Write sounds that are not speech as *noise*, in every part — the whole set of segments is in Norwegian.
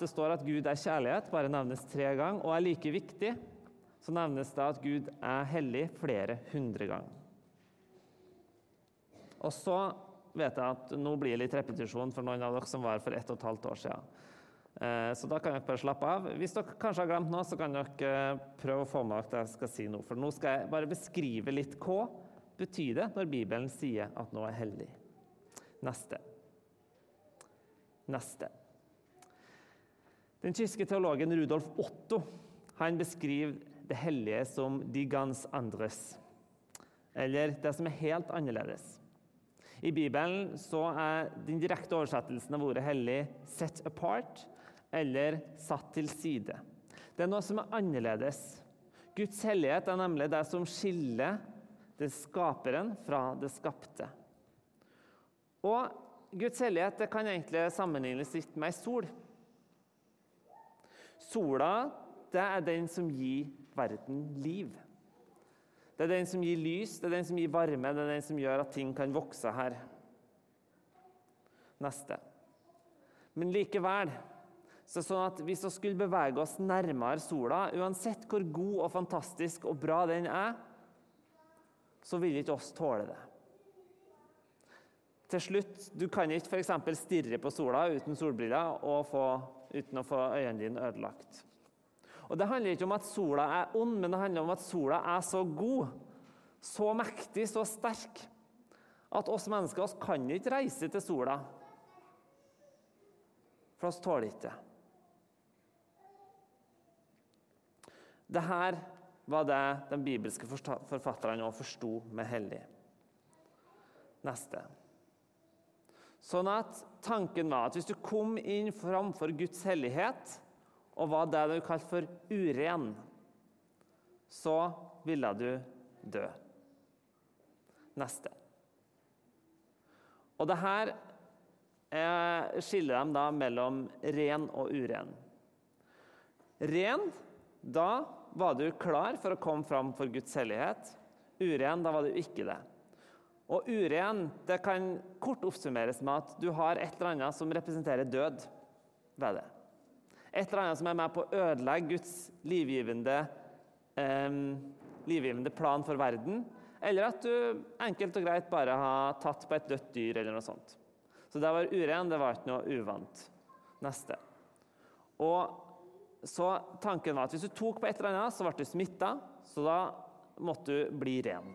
det står at Gud er kjærlighet, bare nevnes tre ganger, og er like viktig, så nevnes det at Gud er hellig flere hundre ganger. Og så vet jeg at nå blir det litt repetisjon for noen av dere som var for ett og et halvt år siden. Eh, så da kan dere bare slappe av. Hvis dere kanskje har glemt noe, så kan dere eh, prøve å få med dere det jeg skal si nå. For nå skal jeg bare beskrive litt hva betyr det når Bibelen sier at noe er hellig. Neste. Neste. Den tyske teologen Rudolf Otto han beskriver det hellige som 'de ganz andres', eller det som er helt annerledes. I Bibelen er den direkte oversettelsen av ordet 'hellig' 'set apart' eller 'satt til side'. Det er noe som er annerledes. Guds hellighet er nemlig det som skiller det skaperen fra det skapte. Og Guds hellighet kan egentlig sammenlignes litt med ei sol. Sola det er den som gir verden liv. Det er den som gir lys, det er den som gir varme, det er den som gjør at ting kan vokse her. Neste. Men likevel så sånn at hvis vi skulle bevege oss nærmere sola, uansett hvor god og fantastisk og bra den er, så vil ikke oss tåle det. Til slutt, Du kan ikke f.eks. stirre på sola uten solbriller få, uten å få øynene dine ødelagt. Og Det handler ikke om at sola er ond, men det handler om at sola er så god, så mektig, så sterk, at oss mennesker oss kan ikke reise til sola. For oss tåler ikke det. Dette var det de bibelske forfatterne òg forsto med hellig. Neste. Sånn at tanken var at hvis du kom inn framfor Guds hellighet, og var det du kalte for uren, så ville du dø. Neste. Og det her skiller dem da mellom ren og uren. Ren, da var du klar for å komme fram for Guds hellighet. Uren, da var du ikke det. Og uren det kan kort oppsummeres med at du har et eller annet som representerer død ved det. Et eller annet som er med på å ødelegge Guds livgivende, eh, livgivende plan for verden. Eller at du enkelt og greit bare har tatt på et dødt dyr eller noe sånt. Så det var uren, det var ikke noe uvant. Neste. Og så Tanken var at hvis du tok på et eller annet, så ble du smitta, så da måtte du bli ren.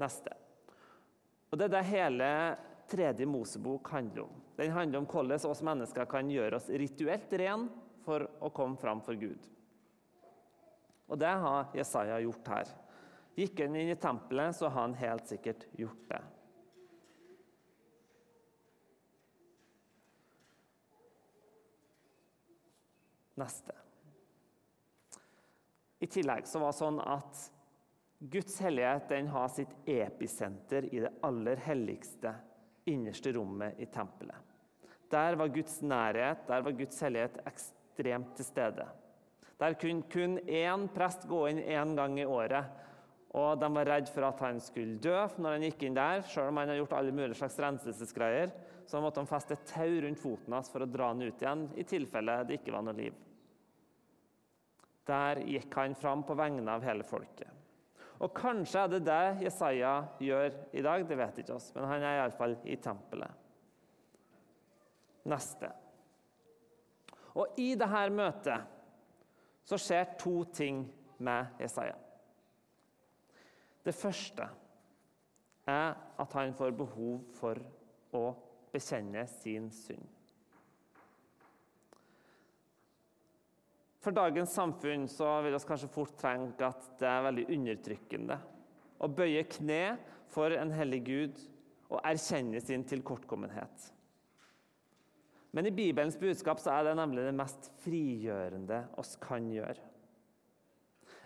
Neste. Og Det er det hele tredje Mosebok handler om. Den handler om hvordan oss mennesker kan gjøre oss rituelt ren for å komme fram for Gud. Og det har Jesaja gjort her. Gikk han inn i tempelet, så har han helt sikkert gjort det. Neste. I tillegg så var det sånn at Guds hellighet den har sitt episenter i det aller helligste, innerste rommet i tempelet. Der var Guds nærhet, der var Guds hellighet ekstremt til stede. Der kunne kun én prest gå inn én gang i året. Og De var redd for at han skulle dø når han gikk inn der, selv om han hadde gjort alle mulige slags renselsesgreier. Så måtte han feste et tau rundt foten hans for å dra han ut igjen, i tilfelle det ikke var noe liv. Der gikk han fram på vegne av hele folket. Og Kanskje er det det Jesaja gjør i dag, det vet ikke oss, men han er iallfall i tempelet. Neste. Og i dette møtet så skjer to ting med Jesaja. Det første er at han får behov for å bekjenne sin synd. For dagens samfunn så vil vi kanskje fort tenke at det er veldig undertrykkende å bøye kne for en hellig Gud og erkjenne sin tilkortkommenhet. Men i Bibelens budskap så er det nemlig det mest frigjørende oss kan gjøre.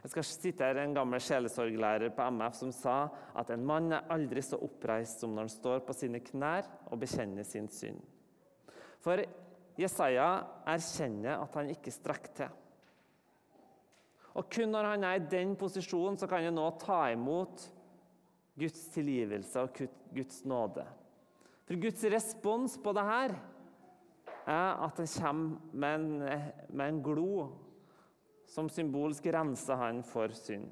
Jeg skal sitere en gammel sjelesorglærer på MF som sa at en mann er aldri så oppreist som når han står på sine knær og bekjenner sin synd. For Jesaja erkjenner at han ikke strekker til. Og kun når han er i den posisjonen, så kan han nå ta imot Guds tilgivelse og Guds nåde. For Guds respons på det her er at han kommer med en, med en glo som symbolsk renser han for synd.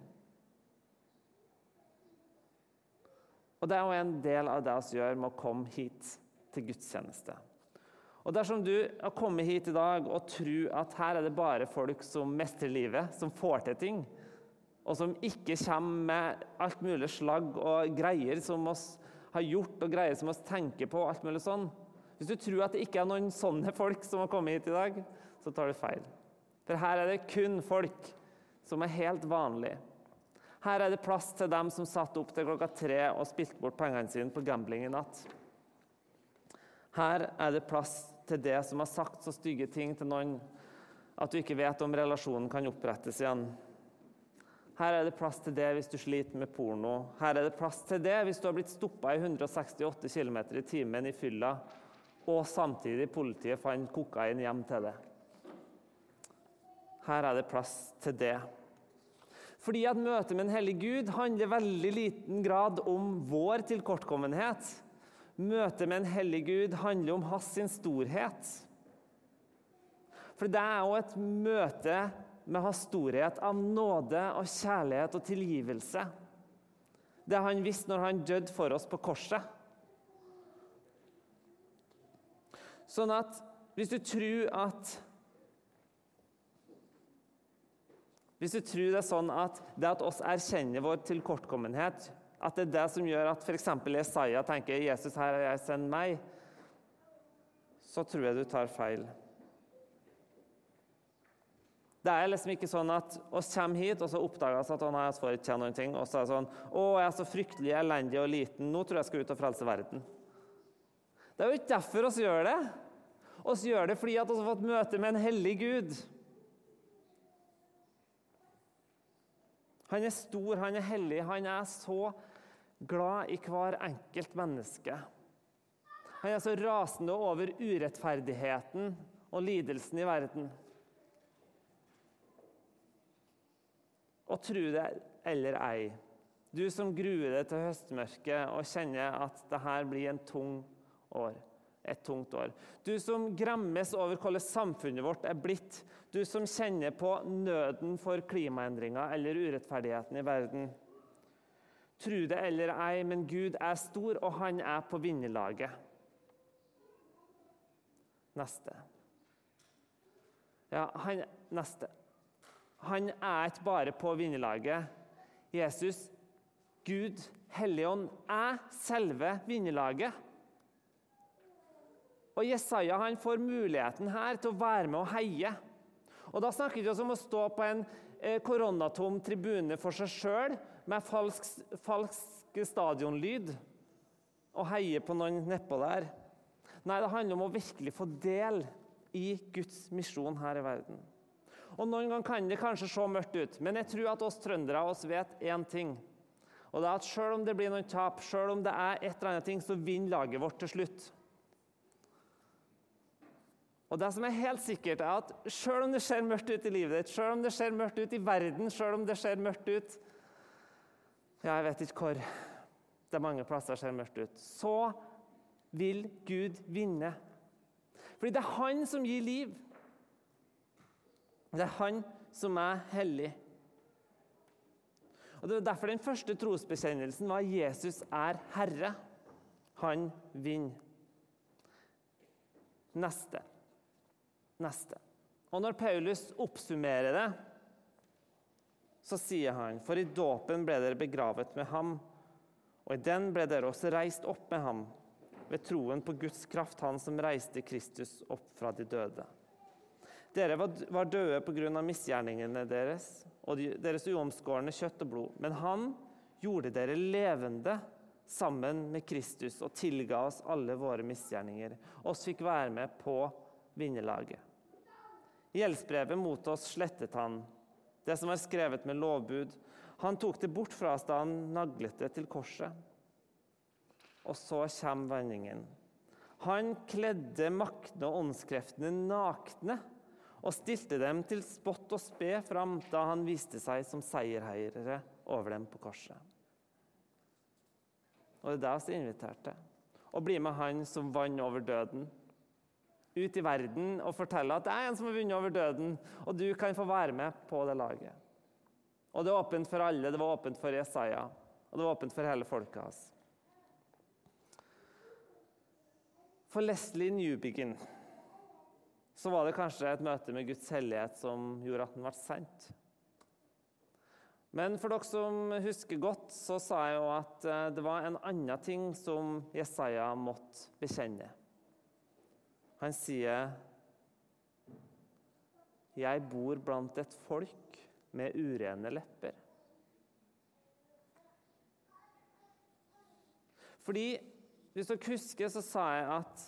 Og Det er jo en del av det vi gjør med å komme hit til gudstjeneste. Og Dersom du har kommet hit i dag og tror at her er det bare folk som mestrer livet, som får til ting, og som ikke kommer med alt mulig slagg og greier som oss har gjort, og greier som oss tenker på, alt mulig sånn Hvis du tror at det ikke er noen sånne folk som har kommet hit i dag, så tar du feil. For her er det kun folk som er helt vanlige. Her er det plass til dem som satt opp til klokka tre og spilte bort pengene sine på gambling i natt. Her er det plass til det som har sagt så stygge ting til noen at du ikke vet om relasjonen kan opprettes igjen. Her er det plass til det hvis du sliter med porno. Her er det plass til det hvis du har blitt stoppa i 168 km i timen i fylla, og samtidig politiet fant kokain hjem til det. Her er det plass til det. Fordi at møtet med en hellig Gud handler veldig liten grad om vår tilkortkommenhet. Møtet med en hellig Gud handler om hans sin storhet. For det er jo et møte med hans storhet av nåde og kjærlighet og tilgivelse. Det han visste når han døde for oss på korset. Sånn at hvis du tror at Hvis du tror det er sånn at det at oss erkjenner vår tilkortkommenhet, at det er det som gjør at f.eks. Jesaja tenker 'Jesus, her er jeg, send meg', så tror jeg du tar feil. Det er liksom ikke sånn at oss kommer hit og så oppdager oss at nei, får ikke noen ting, og så er det sånn 'Å, jeg er så fryktelig elendig og liten. Nå tror jeg jeg skal ut og frelse verden.' Det er jo ikke derfor oss gjør det. Oss gjør det fordi vi har fått møte med en hellig Gud. Han er stor, han er hellig, han er så glad i hver enkelt menneske. Han er så rasende over urettferdigheten og lidelsen i verden. Og tro det eller ei, du som gruer deg til høstmørket og kjenner at dette blir en tung år, et tungt år. Du som gremmes over hvordan samfunnet vårt er blitt. Du som kjenner på nøden for klimaendringer eller urettferdigheten i verden. Tro det eller ei, men Gud er stor, og han er på vinnerlaget. Neste. Ja, han Neste. Han er ikke bare på vinnerlaget. Jesus, Gud, Helligånd, er selve vinnerlaget. Og Jesaja han får muligheten her til å være med og heie. Og Da snakker vi om å stå på en koronatom tribune for seg sjøl med falsk, falsk stadionlyd og heie på noen nedpå der. Nei, det handler om å virkelig få del i Guds misjon her i verden. Og Noen ganger kan det kanskje se mørkt ut, men jeg tror at oss trøndere oss vet én ting. Og det er at Selv om det blir noen tap, selv om det er et eller annet ting, så vinner laget vårt til slutt. Og det som er helt sikkert er at Selv om det ser mørkt ut i livet ditt, selv om det ser mørkt ut i verden, selv om det ser mørkt ut Ja, jeg vet ikke hvor det er mange plasser ser mørkt ut. Så vil Gud vinne. Fordi det er Han som gir liv. Det er Han som er hellig. Og Det er derfor den første trosbekjennelsen var Jesus er Herre. Han vinner. Neste neste. Og når Paulus oppsummerer det, så sier han For i dåpen ble dere begravet med ham, og i den ble dere også reist opp med ham, ved troen på Guds kraft, han som reiste Kristus opp fra de døde. Dere var døde pga. misgjerningene deres og deres uomskårne kjøtt og blod. Men han gjorde dere levende sammen med Kristus og tilga oss alle våre misgjerninger. Oss fikk være med på vinnerlaget. Gjeldsbrevet mot oss slettet han, det som var skrevet med lovbud. Han tok det bort fra oss da han naglet det til korset. Og så kommer vendingen. Han kledde maktene og åndskreftene nakne og stilte dem til spott og spe fram da han viste seg som seierherre over dem på korset. Og det er det vi er invitert. Å bli med han som vant over døden. Ut i verden og fortelle at det er en som har vunnet over døden, og du kan få være med på det laget. Og det er åpent for alle. Det var åpent for Jesaja, og det var åpent for hele folket hans. For Leslie Newbigin så var det kanskje et møte med Guds hellighet som gjorde at han ble sendt. Men for dere som husker godt, så sa jeg jo at eh, det var en annen ting som Jesaja måtte bekjenne. Han sier Jeg bor blant et folk med urene lepper. Fordi, hvis dere husker, så sa jeg at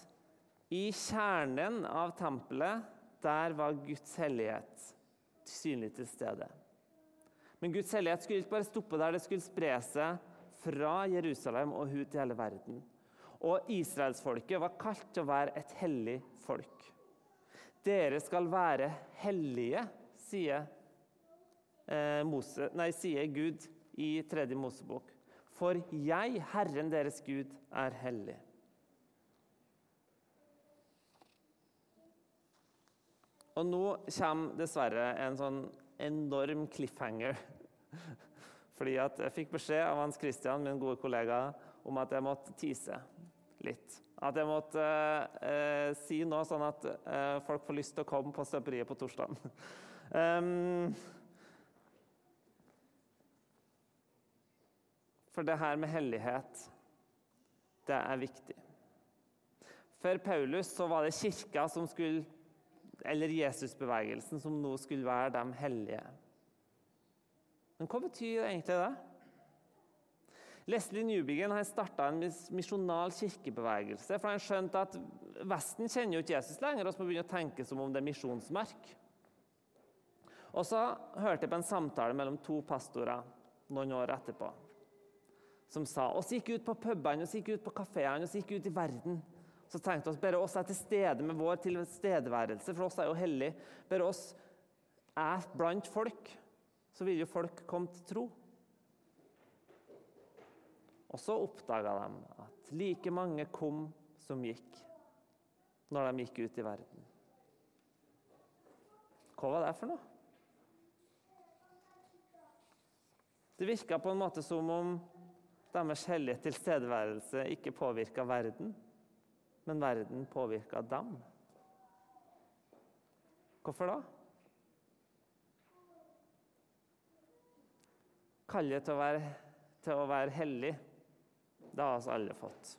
i kjernen av tempelet, der var Guds hellighet synlig til stede. Men Guds hellighet skulle ikke bare stoppe der, det skulle spre seg fra Jerusalem og ut i hele verden. Og israelsfolket var kalt til å være et hellig folk. Dere skal være hellige, sier, eh, Mose, nei, sier Gud i tredje Mosebok. For jeg, Herren deres Gud, er hellig. Og nå kommer dessverre en sånn enorm cliffhanger. *laughs* Fordi jeg fikk beskjed av Hans Christian, min gode kollega, om at jeg måtte tise litt. At jeg måtte eh, si noe sånn at eh, folk får lyst til å komme på støperiet på torsdag. um, *laughs* for det her med hellighet, det er viktig. For Paulus så var det kirka som skulle eller Jesusbevegelsen, som nå skulle være de hellige. Men hva betyr egentlig det? Leslie Newbiggen starta en misjonal kirkebevegelse. for Han skjønte at Vesten kjenner jo ikke Jesus lenger, og så må begynne å tenke som om det er misjonsmerk. Og så hørte jeg på en samtale mellom to pastorer noen år etterpå som sa oss gikk ut på pubene, oss gikk ut på kafeene, oss gikk ut i verden. Så tenkte vi bare oss er til stede med vår tilstedeværelse, for oss er jo hellig. Bare oss er blant folk, så vil jo folk komme til tro. Og så oppdaga de at like mange kom som gikk, når de gikk ut i verden. Hva var det for noe? Det virka på en måte som om deres hellige tilstedeværelse ikke påvirka verden, men verden påvirka dem. Hvorfor da? Kallet til å være, til å være hellig, det har oss alle fått.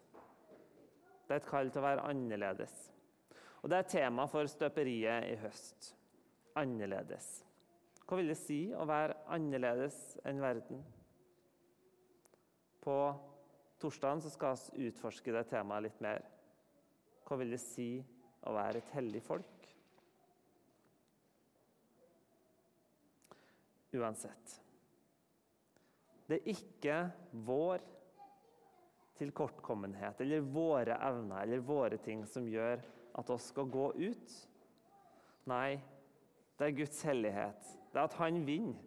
Det er et kall til å være annerledes. Og Det er tema for støperiet i høst. Annerledes. Hva vil det si å være annerledes enn verden? På torsdag skal vi utforske det temaet litt mer. Hva vil det si å være et hellig folk? Uansett. Det er ikke vår tilkortkommenhet eller våre evner eller våre ting som gjør at oss skal gå ut. Nei, det er Guds hellighet. Det er at han vinner.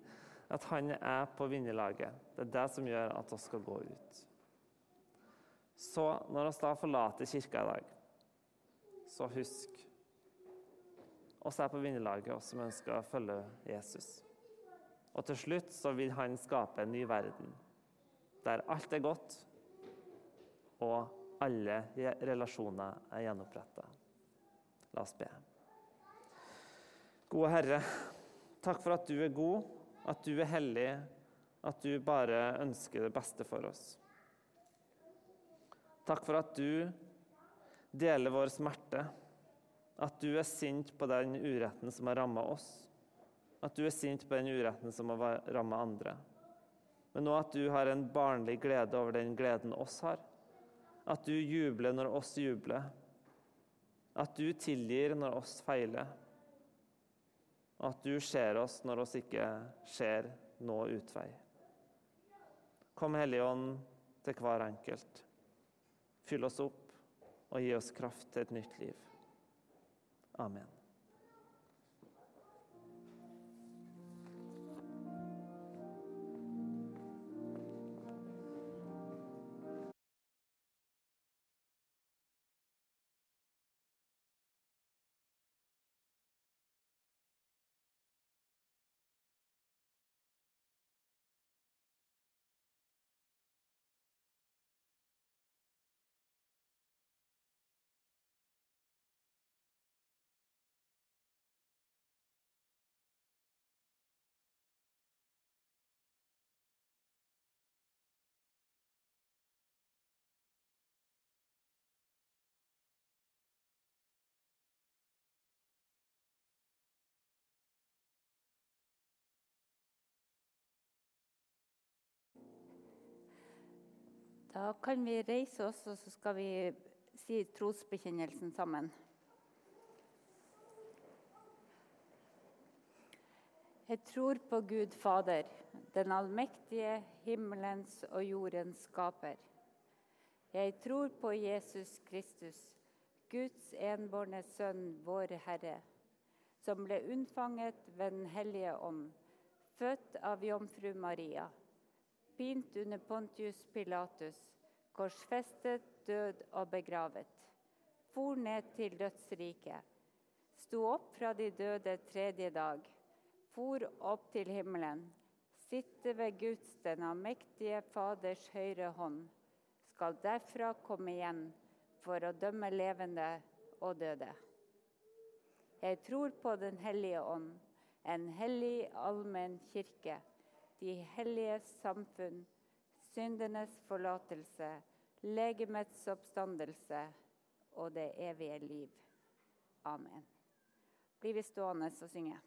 At han er på vinnerlaget. Det er det som gjør at oss skal gå ut. Så når vi da forlater kirka i dag, så husk oss er på vinnerlaget, oss som ønsker å følge Jesus. Og til slutt så vil han skape en ny verden der alt er godt, og alle relasjoner er gjenoppretta. La oss be. Gode Herre, takk for at du er god, at du er hellig, at du bare ønsker det beste for oss. Takk for at du deler vår smerte. At du er sint på den uretten som har ramma oss. At du er sint på den uretten som har ramma andre. Men nå at du har en barnlig glede over den gleden oss har. At du jubler når oss jubler. At du tilgir når oss feiler. Og at du ser oss når oss ikke ser noe utvei. Kom, Hellige Ånd, til hver enkelt. Fyll oss opp og gi oss kraft til et nytt liv. Amen. Da kan vi reise oss, og så skal vi si trosbekjennelsen sammen. Jeg tror på Gud Fader, den allmektige himmelens og jordens skaper. Jeg tror på Jesus Kristus, Guds enbårne Sønn, vår Herre, som ble unnfanget ved Den hellige ånd, født av jomfru Maria, pint under Pontius Pilatus, korsfestet, død og begravet, for ned til dødsriket, sto opp fra de døde tredje dag for opp til himmelen, sitte ved Guds den allmektige Faders høyre hånd, skal derfra komme igjen for å dømme levende og døde. Jeg tror på Den hellige ånd, en hellig allmenn kirke, de helliges samfunn, syndenes forlatelse, legemets oppstandelse og det evige liv. Amen. Blir vi stående og synge?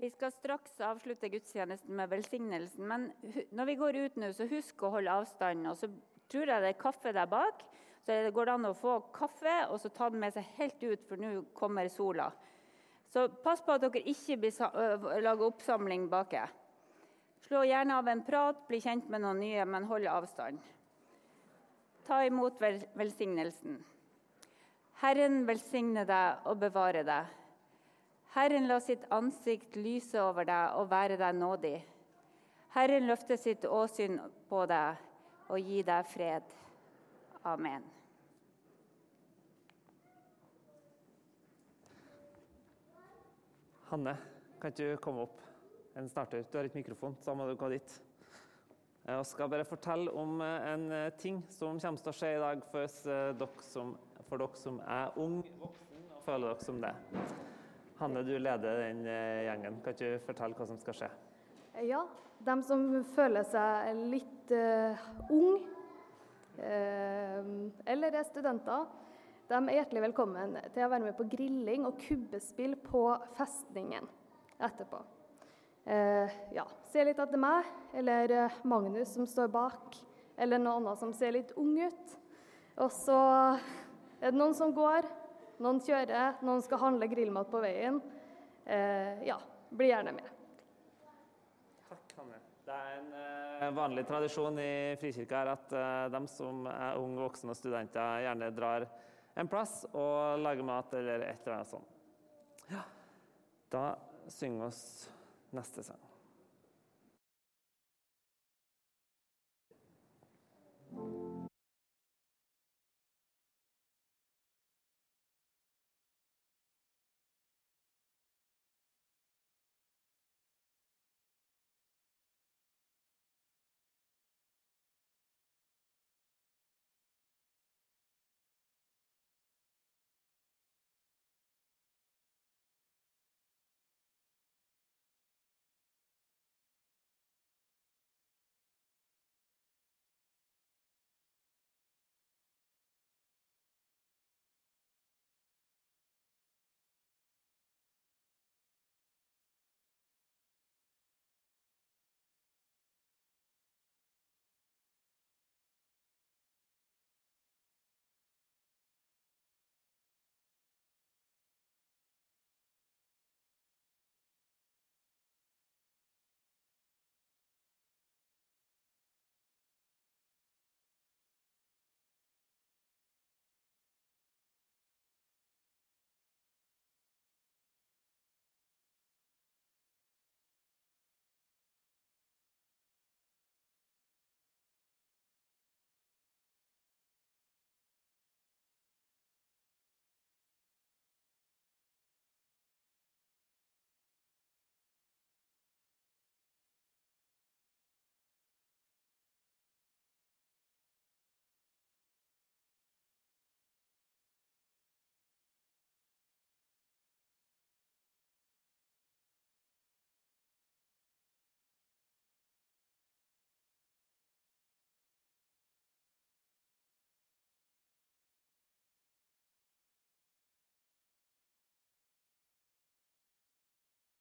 Vi skal straks avslutte gudstjenesten med velsignelsen. Men når vi går ut nå, så husk å holde avstand. Og så tror jeg det er kaffe der bak. Så det går an å få kaffe og så ta den med seg helt ut, for nå kommer sola. Så pass på at dere ikke lager oppsamling baki. Slå gjerne av en prat, bli kjent med noen nye, men hold avstand. Ta imot velsignelsen. Herren velsigne deg og bevare deg. Herren la sitt ansikt lyse over deg og være deg nådig. Herren løfte sitt åsyn på deg og gi deg fred. Amen. Hanne, kan ikke du komme opp? En starter. Du har ikke mikrofon, så må du gå dit. Jeg skal bare fortelle om eh, en eh, ting som kommer til å skje i dag for eh, dere som, for dere som er ung voksen og føler dere som det. Hanne, du leder den eh, gjengen. Kan du fortelle hva som skal skje? Ja, de som føler seg litt uh, ung uh, eller er studenter, de er hjertelig velkommen til å være med på grilling og kubbespill på festningen etterpå. Uh, ja, Se litt etter meg, eller Magnus som står bak, eller noen andre som ser litt ung ut. Og så er det noen som går, noen kjører, noen skal handle grillmat på veien. Eh, ja, bli gjerne med. Takk, Hanne. Det er en eh, vanlig tradisjon i Frikirka her at eh, de som er unge voksne og studenter, gjerne drar en plass og lager mat eller et eller annet sånt. Ja. Da synger vi oss neste sang.